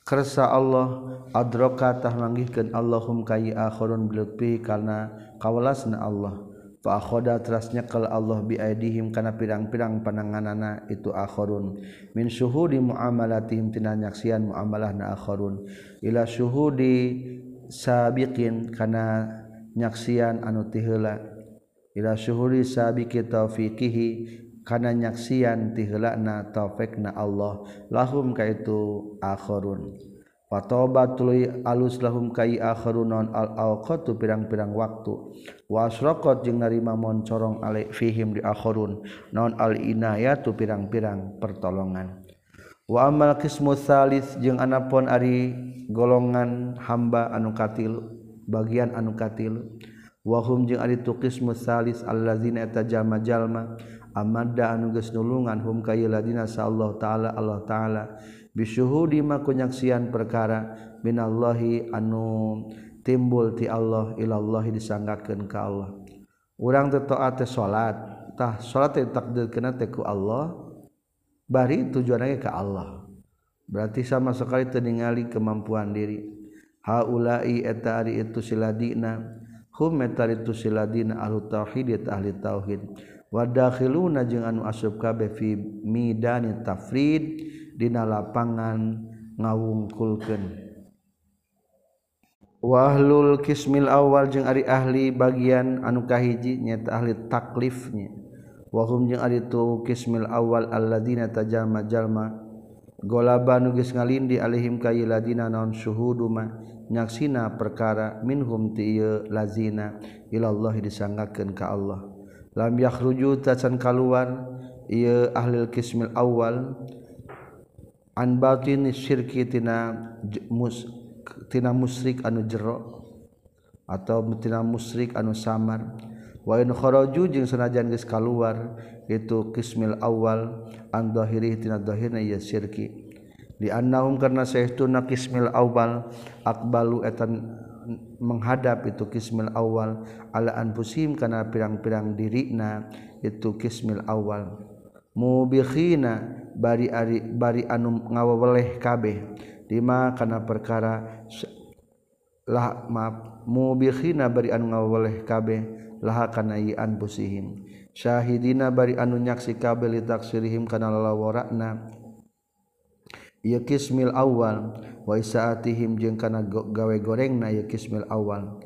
Speaker 1: kersa Allah adroka tah manggihkeun Allahum kai akhirun bilutfi karena kawalasna Allah. Fa akhoda terasnya kal Allah bi aidihim kana pirang-pirang pananganana itu akhirun min syuhudi muamalatihim tina nyaksian muamalahna akhirun ila syuhudi sabiqin kana nyaksian anu tihela ila syuhuri sabiqi taufiqihi kana nyaksian tihelana taufikna Allah lahum kaitu akhirun Patoba tuluy alus lahum kai akharun al awqatu pirang-pirang waktu. Wa asraqat jeung narima moncorong ale fihim di akharun non al inayatu pirang-pirang pertolongan. Wa amal qismu salis jeung anapon ari golongan hamba anu katilu bagian anu katilu wahum jeung ari tu qismu salis allazina tajama jalma amadda anu geus nulungan hum ka ladina Allah taala Allah taala. Bisyuhudi ma kunyaksian perkara minallahi anu timbul ti Allah ilallahi disanggakeun ka Allah. Urang teu taat teh salat tah salat teh takdirkeun teh ku Allah bari tujuanna ka Allah. berarti sama sekali teningali kemampuan diri. Haulai eta ari itu siladina hum eta itu siladina ahli tauhid ahli tauhid. Wa dakhiluna jeung anu asub kabeh fi midani tafrid dina lapangan ngawungkulkeun. Wa ahlul kismil awal jeung ari ahli bagian anu kahiji nyaeta ahli taklifnya. Wa hum jeung ari tu kismil awal alladzina tajama jalma golaba nugis ngalindi alihim kayi ladina naon suhuduma nyaksina perkara minhum ti lazina. Ilallah disanggakeun ka Allah. Lam yakhruju tacan kaluar ieu ahlil kismil awal an batin syirki tina mus, tina musyrik anu jero atau tina musyrik anu samar. wa in kharaju jeung sanajan geus kaluar itu kismil awal an dhahiri tina dhahirna ya syirki. Di annahum karna saestuna kismil awal akbalu etan menghadap itu kismil awal ala anfusim kana pirang-pirang dirina itu kismil awal mubikhina bari ari bari anu ngawaweleh kabeh. Lima kana perkara lah maaf. Mubikhina bari anu ngawaweleh kabeh. laha kana busihim. Syahidina bari anu nyaksi kabeh li taksirihim kana lalaworana ieu kismil awal wa isaatihim jeung kana gawe gorengna ieu kismil awal.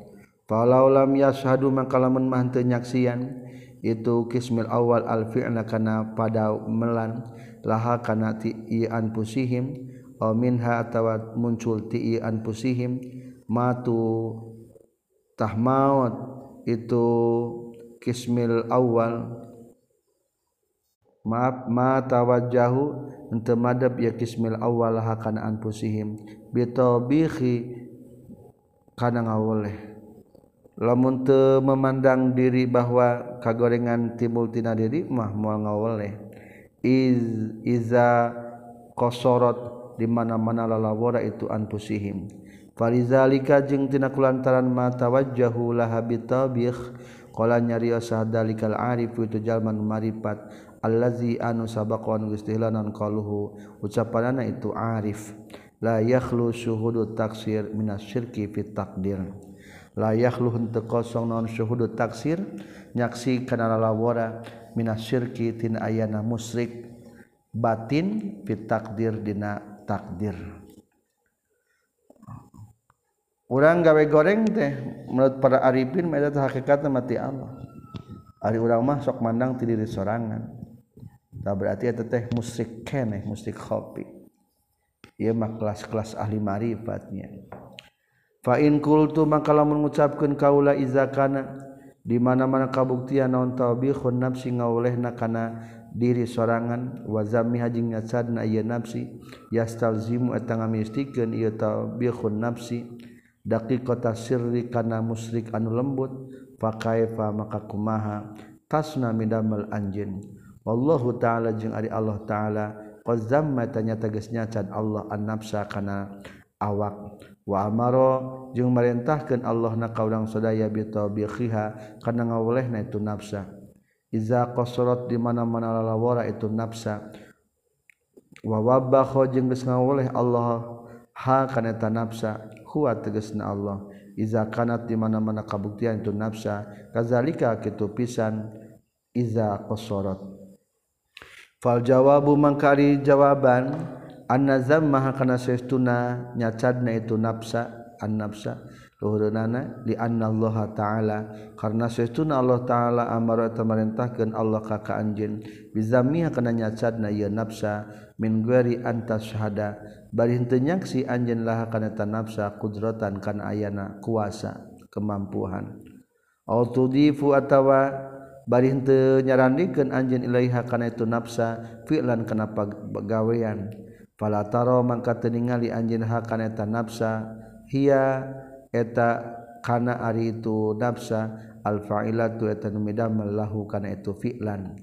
Speaker 1: Falau lam yashhadu maka lamun mah teu nyaksian itu kismil awal al fi'na kana pada melan. Laha kana ti an pusihim aw minha atawa muncul ti an pusihim. Matu tahmaut itu kismil awal. Maaf ma tawajjahu ente madab ya kismil awal hakana anfusihim. Bitabihi kana ngawoleh. Lamun teu memandang diri bahwa kagorengan timbul tina diri mah moal ngawoleh. Iz iza qasarat di mana-mana lalawara itu anfusihim Farizalika jeung tina kulantaran mata wajjahu laha bitabikh qala nyarios arif itu jalma marifat allazi anu sabaqan geus tihlanan qaluhu. Ucapanana itu arif. La yakhlu syuhudu taksir minasyirki fit taqdir. La yakhlu henteu kosong naon syuhudu taksir? Nyaksi kana lawara minasyirki tin ayana musyrik. Batin fit taqdir dina takdir orang gawe goreng teh menurut para arifin meda hakikatna mati Allah. Ari urang mah sok mandang ti diri sorangan. Tah berarti eta teh musyrik keneh musyrik khofi ieu mah kelas-kelas ahli marifatnya. Fa in qultu maka lamun ngucapkeun kaula iza kana di mana-mana kabuktian naon taubihun nafsi ngaulehna kana diri sorangan. Wazami hajing nyacadna ieu nafsi yastalzimu eta ngamistikan ieu taubihun nafsi daki kota sirri kana musyrik anu lembut pakaifa maka kumaha? Tasna midamel anjin. Wallahu ta'ala jeung ari Allah ta'ala qad zamma tanya tegasnya can Allah an-nafsa kana awak. Wa amaro jeung marintahkeun Allah na kaurang sadaya bi tabiqiha kana ngawolehna itu nafsa. Iza qasarat di mana-mana lalawara itu nafsa. Wa wabakho jeung geus ngawoleh Allah ha kana nafsa. huwa tegesna Allah. Iza kanat di mana-mana kabuktian itu nafsa kazalika kitu pisan iza qasarat. Fal jawabu mangkari jawaban anna zamma kana saestuna nyacadna itu nafsa an nafsa. Luhureunana li anna Allah taala karena saestuna Allah taala amara tamarintahkeun Allah ka ka anjeun bizammi kana nyacadna ieu nafsa min ghairi antas syahada balintenyak si anjen laha kana tanafsa kudratan kan ayana kuasa kemampuan. Autodifu atawa bari henteu nyarandikeun Iaiha ilaiha kana itu nafsa fi'lan kana pagawean palataro mangka teningali ningali anjeun ha kana eta nafsa hia eta kana ari itu nafsa al fa'ilatu eta nu lahu kana itu fi'lan.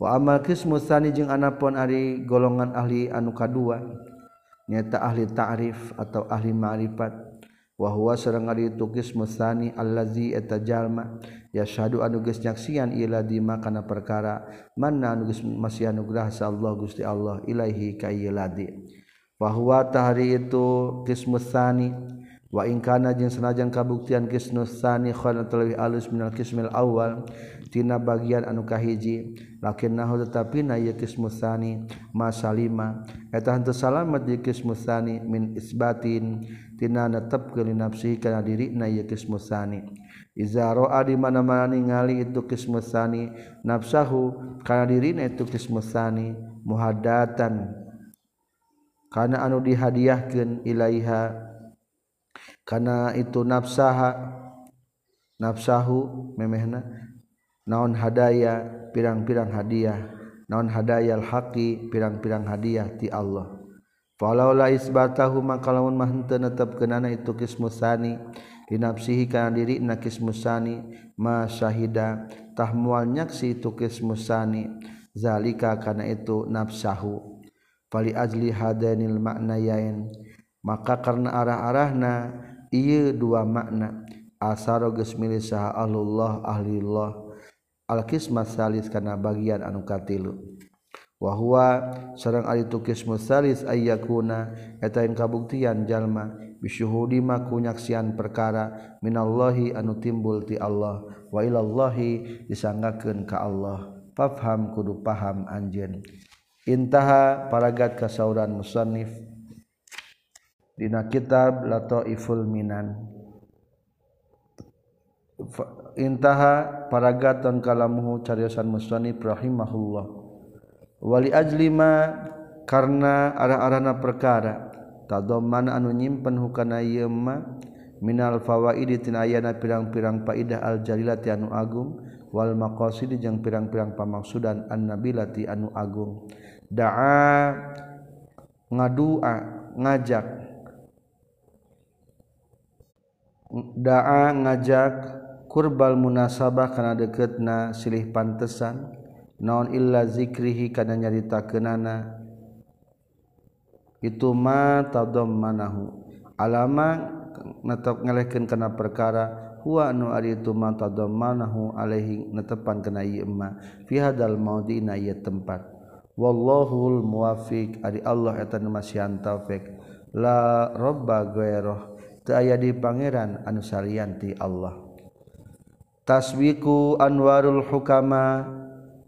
Speaker 1: Wa amal kismu tsani jeung anapun ari golongan ahli anu kadua. nyata ahli ta'rif atau ahli ma'rifat. Wa huwa sareng ari tukis musani allazi eta jalma yashhadu anu geus nyaksian ila di makana perkara. Manna anu geus masih anugerah sa Allah Gusti Allah ilaihi ka iladi wa huwa tahri itu kismustani wa in kana jeung sanajan kabuktian kismustani khana talawi alus minal kismil awal tina bagian anu kahiji. lakinnahu tetapi na ieu qismu tsani masalima eta henteu salamet di qismu tsani min isbatin. Tina netepkeun nafsi kana diri na ieu qismu tsani iza ra'a di mana-mana ningali itu qismu tsani nafsahu kana dirina itu qismu tsani muhaddatan. Kana anu dihadiahkeun ilaiha kana itu nafsaha nafsahu memehna naon hadaya pirang-pirang hadiah? Naon hadayal haqi pirang-pirang hadiah ti Allah? Falaula isbatahu maka lamun mah henteu netepkeunana itu kismusani dinapsihi kana diri na kismusani ma syahida tah moal nyaksi itu kismusani zalika kana itu nafsahu fali ajli hadanil maknayain maka karena arah-arahna ieu dua makna. Asaro geus milih saha Allah ahli Allah. alkismas salis karena bagian anu katilu wahwa sarang ari tukis musalis ayyakuna eta yang kabuktian jalma bisyuhudi ma kunyaksian perkara minallahi anu timbul ti Allah wa ilallahi disanggakeun ka Allah. Paham kudu paham anjeun. Intaha paragat kasauran musannif. Dina kitab lataiful minan. intaha paragaton kalamuhu cariyosan musonib rahimahullah wali ajlima karena arah-arahna perkara. Tadomman anu nyimpen hukana yema minal fawaidi tina ayana pirang-pirang faidah al jalilati anu agung wal maqasid jeung pirang-pirang pamaksudan an nabilati anu agung. Da'a ngadua ngajak. Da'a ngajak kurbal munasabah kana deketna silih pantesan. Naon illa zikrihi kana nyarita kenana itu ma tadammanahu alama netep ngelehkeun kana perkara huwa anu ari itu ma tadammanahu alaihi netepan kana ieu ma. Fi hadal maudi na ieu tempat. Wallahul muwafiq ari Allah eta nu masyian taufik. La robba ghairah. Teu aya di pangeran anu salianti Allah. Tasbiku anwarul hukama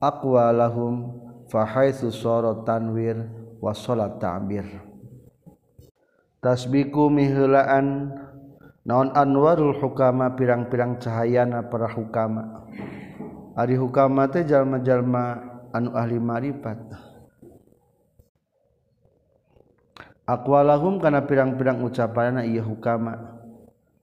Speaker 1: aqwalahum fa haitsu sara tanwir wa salat ta'bir. Tasbiku miheulaan naon anwarul hukama pirang-pirang cahayana para hukama. Ari hukama teh jalma-jalma anu ahli marifat. Aqwalahum kana pirang-pirang ucapanna ieu hukama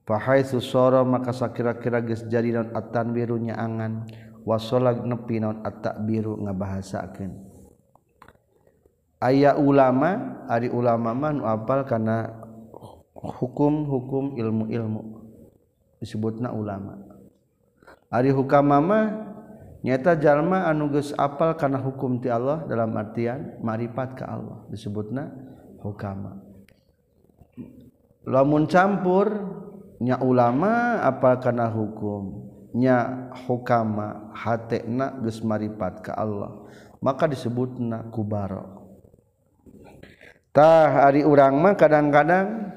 Speaker 1: Fahaitsu sara maka sakira-kira geus jadi naon at-tanwiru nyaangan wasolag nepi naon at-takbiru ngabahasakeun. Aya ulama ari ulama mah nu apal kana hukum-hukum ilmu-ilmu disebutna ulama. Ari hukama mah nyata jalma anu geus apal kana hukum ti Allah dalam artian marifat ka Allah disebutna hukama. Lamun campur nya ulama apa kana hukum? Nya hukama hatena geus maripat ka Allah. Maka disebutna kubaro tah ari urang mah kadang-kadang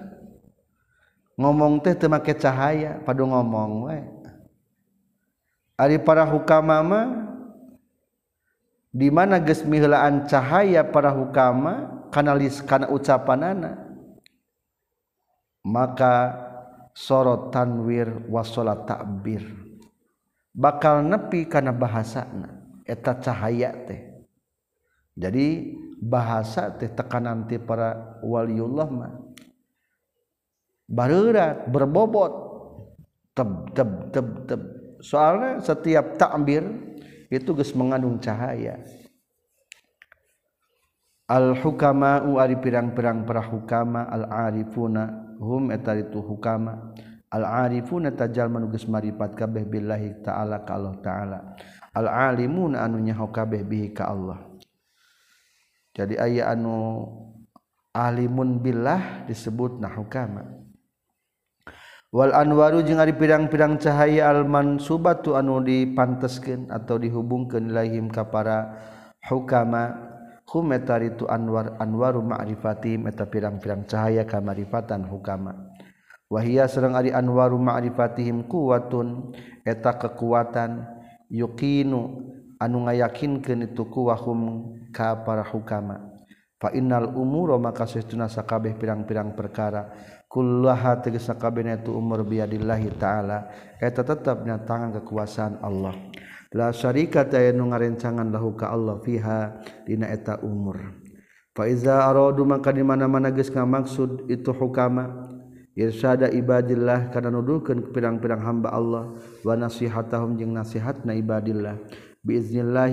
Speaker 1: ngomong teh teu make cahaya padu ngomong we. Ari para hukama mah di mana geus miheulaan cahaya para hukama kana lis kana ucapanana. Maka sorot tanwir wasolat takbir bakal nepi karena bahasana eta cahaya teh. Jadi bahasa teh tekanan ti para waliullah mah. Barurat berbobot. Teb teb teb teb. Soalnya setiap takbir itu geus mengandung cahaya. Al hukama ari pirang-pirang para hukama al arifuna hum eta itu hukama. Al arifuna tajal manugas maripat kabeh billahi ta'ala ka Allah ta'ala. Al alimun anu nyaho kabeh bihi ka Allah. Jadi aya anu alimun billah disebut nah hukama. Wal anwaru jeung ari pirang-pirang cahaya al mansubatu anu dipanteskeun atau dihubungkeun ilaihim ka para hukama. meta itu Anwar Anwaru ma'rifati meta pirang-pirang cahaya kamarifatan hukama. Wahia sareng ari anwaru ma'rifatihim kuwatun eta kekuatan yuqinu anu ngayakinkeun itu kuwahum ka para hukama. Fa innal umura maka sesuna sakabeh pirang-pirang perkara kullaha tegesa kabehna itu umur biadillahi taala eta tetapnya tangan kekuasaan Allah. la syarikat aya nu ngarencangan lahu ka Allah fiha dina eta umur. Fa iza aradu maka di mana-mana geus ngamaksud itu hukama irsyada ibadillah kana nuduhkeun pirang-pirang hamba Allah wa nasihatahum jeung nasihatna ibadillah. Biiznillah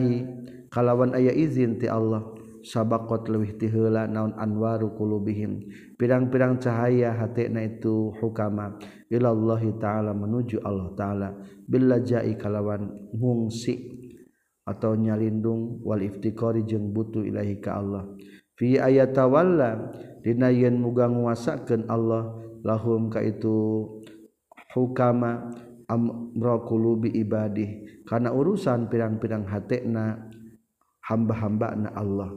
Speaker 1: kalawan aya izin ti Allah. sabakot lewih tihela naon anwaru kulubihim pirang-pirang cahaya hati na itu hukama ilallahi ta'ala menuju Allah ta'ala. Bila jai kalawan mungsi atau nyalindung wal iftikori jeng butuh ilahi ka Allah. Fi ayatawalla dina yen muga nguasakeun Allah lahum ka itu hukama amra qulubi ibadih. Kana urusan pirang-pirang hatena hamba-hamba na Allah.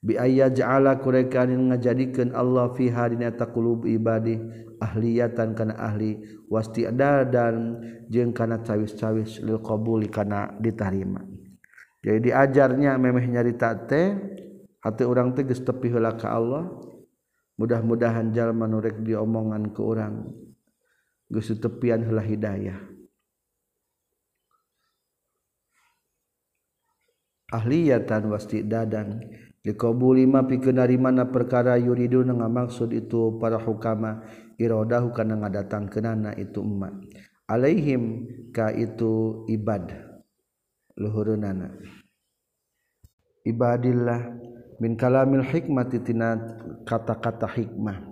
Speaker 1: biaya ja'ala kurekanin ngajadikeun Allah fiha dina taqulub ibadi ahliyatan kana ahli wasti'dadan jeung kana cawis-cawis lil qabuli kana diterima jadi diajarnya memeh nyarita teh hati orang teh geus tepi heula ka Allah. Mudah-mudahan jalma nu rek diomongan ke orang geus tepian heula hidayah. Ahliyatan wasti'dadan. Dadan dikobu lima pikenari mana perkara yuridu nga maksud itu para hukama. Irodahu kana ngadatang kenana itu emak alaihim ka itu ibad. Luhurunana ibadillah min kalamil hikmati tina kata-kata hikmah.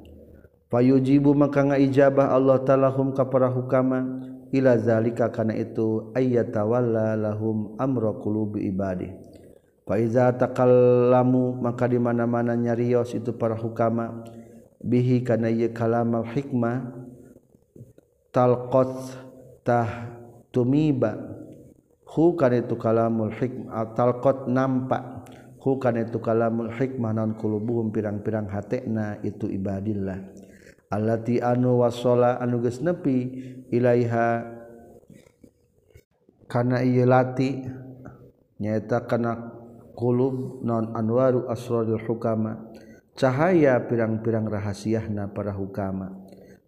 Speaker 1: Fayujibu maka ngaijabah Allah ta'ala hum ka para hukama. Ila zalika kana itu ayyatawalla lahum amra qulubi ibadi Faiza takallamu maka di mana-mana nyarios itu para hukama. Bihi kana ieu kalam al hikmah talqat tah tumiba. Hu kana itu kalamul hikmah talqat nampak hu kana itu kalamul hikmah nan kulubuhum pirang-pirang hatena itu ibadillah. Allati anu wasala anu geus nepi ilaiha kana ieu lati nyaeta kana qulub non anwaru asrarul hukama. Cahaya pirang-pirang rahasiahna para hukama.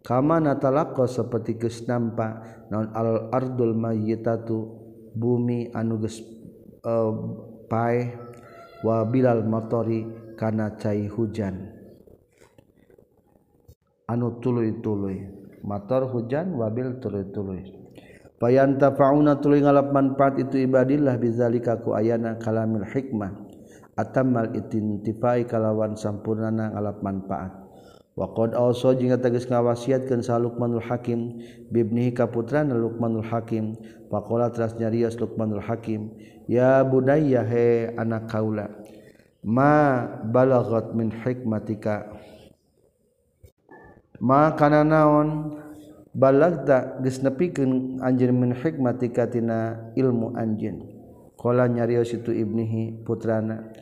Speaker 1: Kama natalaqqa seperti geus nampa non al ardul mayyitatu bumi anu geus e, uh, pae wa bilal matori kana cai hujan. Anu tuluy-tuluy mator hujan wabil tuluy-tuluy. payanta fauna tuluy ngalap manfaat itu ibadillah bizalika ku ayana kalamil hikmah. Atammal itintifai kalawan sampurnana ngalap manfaat. Wa qad auso jinga tegas ngawasiatkeun sa Luqmanul Hakim bibnihi ka putrana Luqmanul Hakim faqala teras nyarios Luqmanul Hakim ya budayya he anak kaula ma balaghat min hikmatika? Ma kana naon? Balagta geus nepikeun anjeun min ilmu anjeun. Qala nyarios itu ibnihi putrana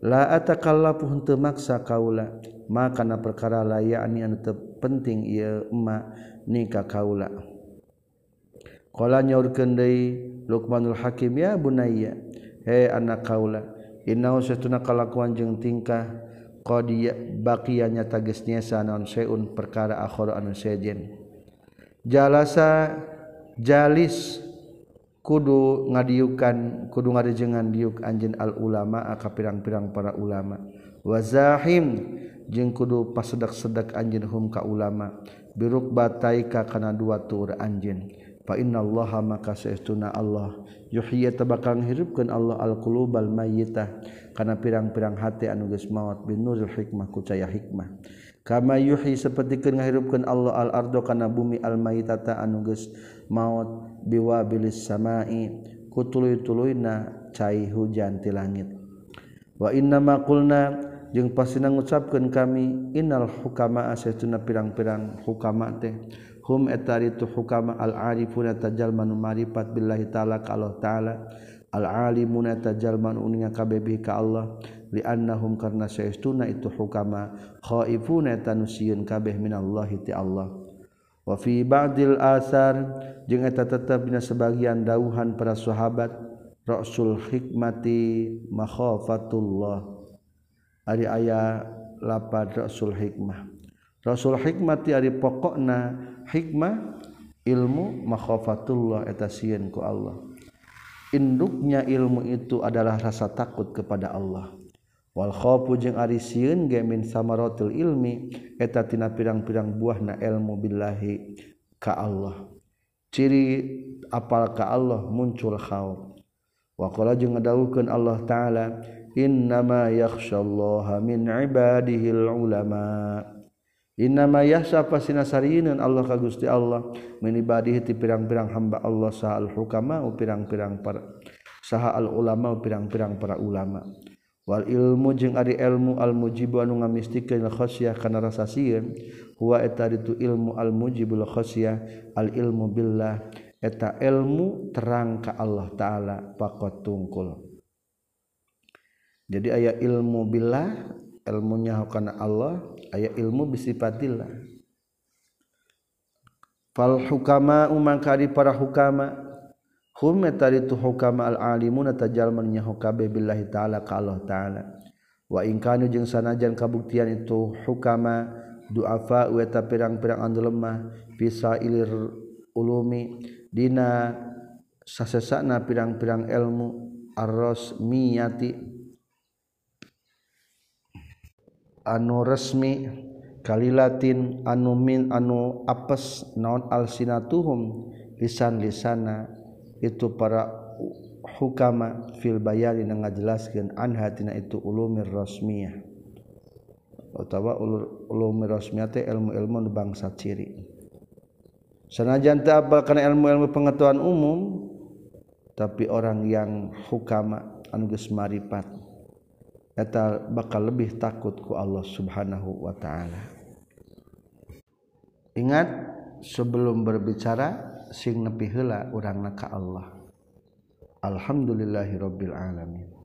Speaker 1: la atakallafu henteu maksa kaula maka na perkara layakni anu teu penting ieu emma ni ka kaula. Qala nyaurkeun deui Luqmanul Hakim ya bunayya he anak kaula innahu satuna kalakuan jeung tingkah qad baqiyanya tages nyesa naon seun perkara akhir anu sejen jalasa jalis kudu ngadiukan kudu ngadejengan diuk anjin al ulama aka pirang-pirang para ulama. Wazahim jeung kudu pasedak-sedak anjin hum ka ulama. Biruk bataika kana dua tur anjin fa innallaha maka saestuna Allah. Yuhyi tabakal hirupkeun Allah al qulubal mayyitah. Kana pirang-pirang hati anu geus maot bin nuril hikmah ku caya hikmah. kama yuhi sepertikan ngahirupkeun Allah al-ardo kana bumi al-maitata anu geus maot biwabilis samai kutuluy-tuluyna cai hujan ti langit. Wa inna ma qulna jeung pasina ngucapkeun kami innal hukama asatuna pirang-pirang hukama teh. Hum etari tu hukama al-arifuna tajalman marifat billahi taala ka Allah taala. Al-alimuna tajalman uninga kabeh ka Allah. Liannahum karna saestuna itu hukama khaifuna tanusieun kabeh minallahi ti Allah. Wafi Badil asar jeta tetap bin sebagian dauhan para sahabat rasul hikmati makhofatullah hari ayah lapad rasul hikmah. Rasul hikmati hari pokokna hikmah ilmu makhofatullah etasienku Allah. Induknya ilmu itu adalah rasa takut kepada Allah Walkhopu jeung Ari siun gemin sama rotul ilmi etatina pirang-pirang buah na ilmu billahi ka Allah. Ciri apal ka Allah muncul khauf. Waqala jeung ngadawuhkeun Allah taala innama yakhsyallaha min ibadihil ulama. Innama yahsha pasina Allah ka Gusti Allah min ibadihi ti pirang-pirang hamba Allah sahal hukama pirang-pirang para saha al ulama pirang-pirang para ulama. Wal ilmu jeung ari ilmu al mujibu anu ngamistikeun khasyah kana rasa sieun huwa eta ditu ilmu almujibul khasyah al ilmu billah eta ilmu terang ka Allah taala pakot tungkul. Jadi aya ilmu billah ilmunya kana Allah aya ilmu bisifatillah fal hukama umangkari para hukama hum eta itu hukama al alimun tajalman nya hukabe billahi taala ka Allah taala. Wa in kanu jeung sanajan kabuktian itu hukama duafa weta eta pirang-pirang anu lemah bisa ilir ulumi dina sasesana pirang-pirang ilmu arrasmiyati anu resmi kalilatin anu min anu apes naon alsinatuhum lisan-lisana itu para hukama fil bayari na ngajelaskeun anha tina itu ulumir rasmiyah utawa ulumir rasmiyah teh ilmu-ilmu bangsa ciri. Sanajan teu apal kana ilmu-ilmu pengetahuan umum tapi orang yang hukama anu geus marifat eta bakal lebih takut ku Allah Subhanahu wa taala. Ingat sebelum berbicara sing nepi heula urang ka Allah. Alhamdulillahirabbil alamin.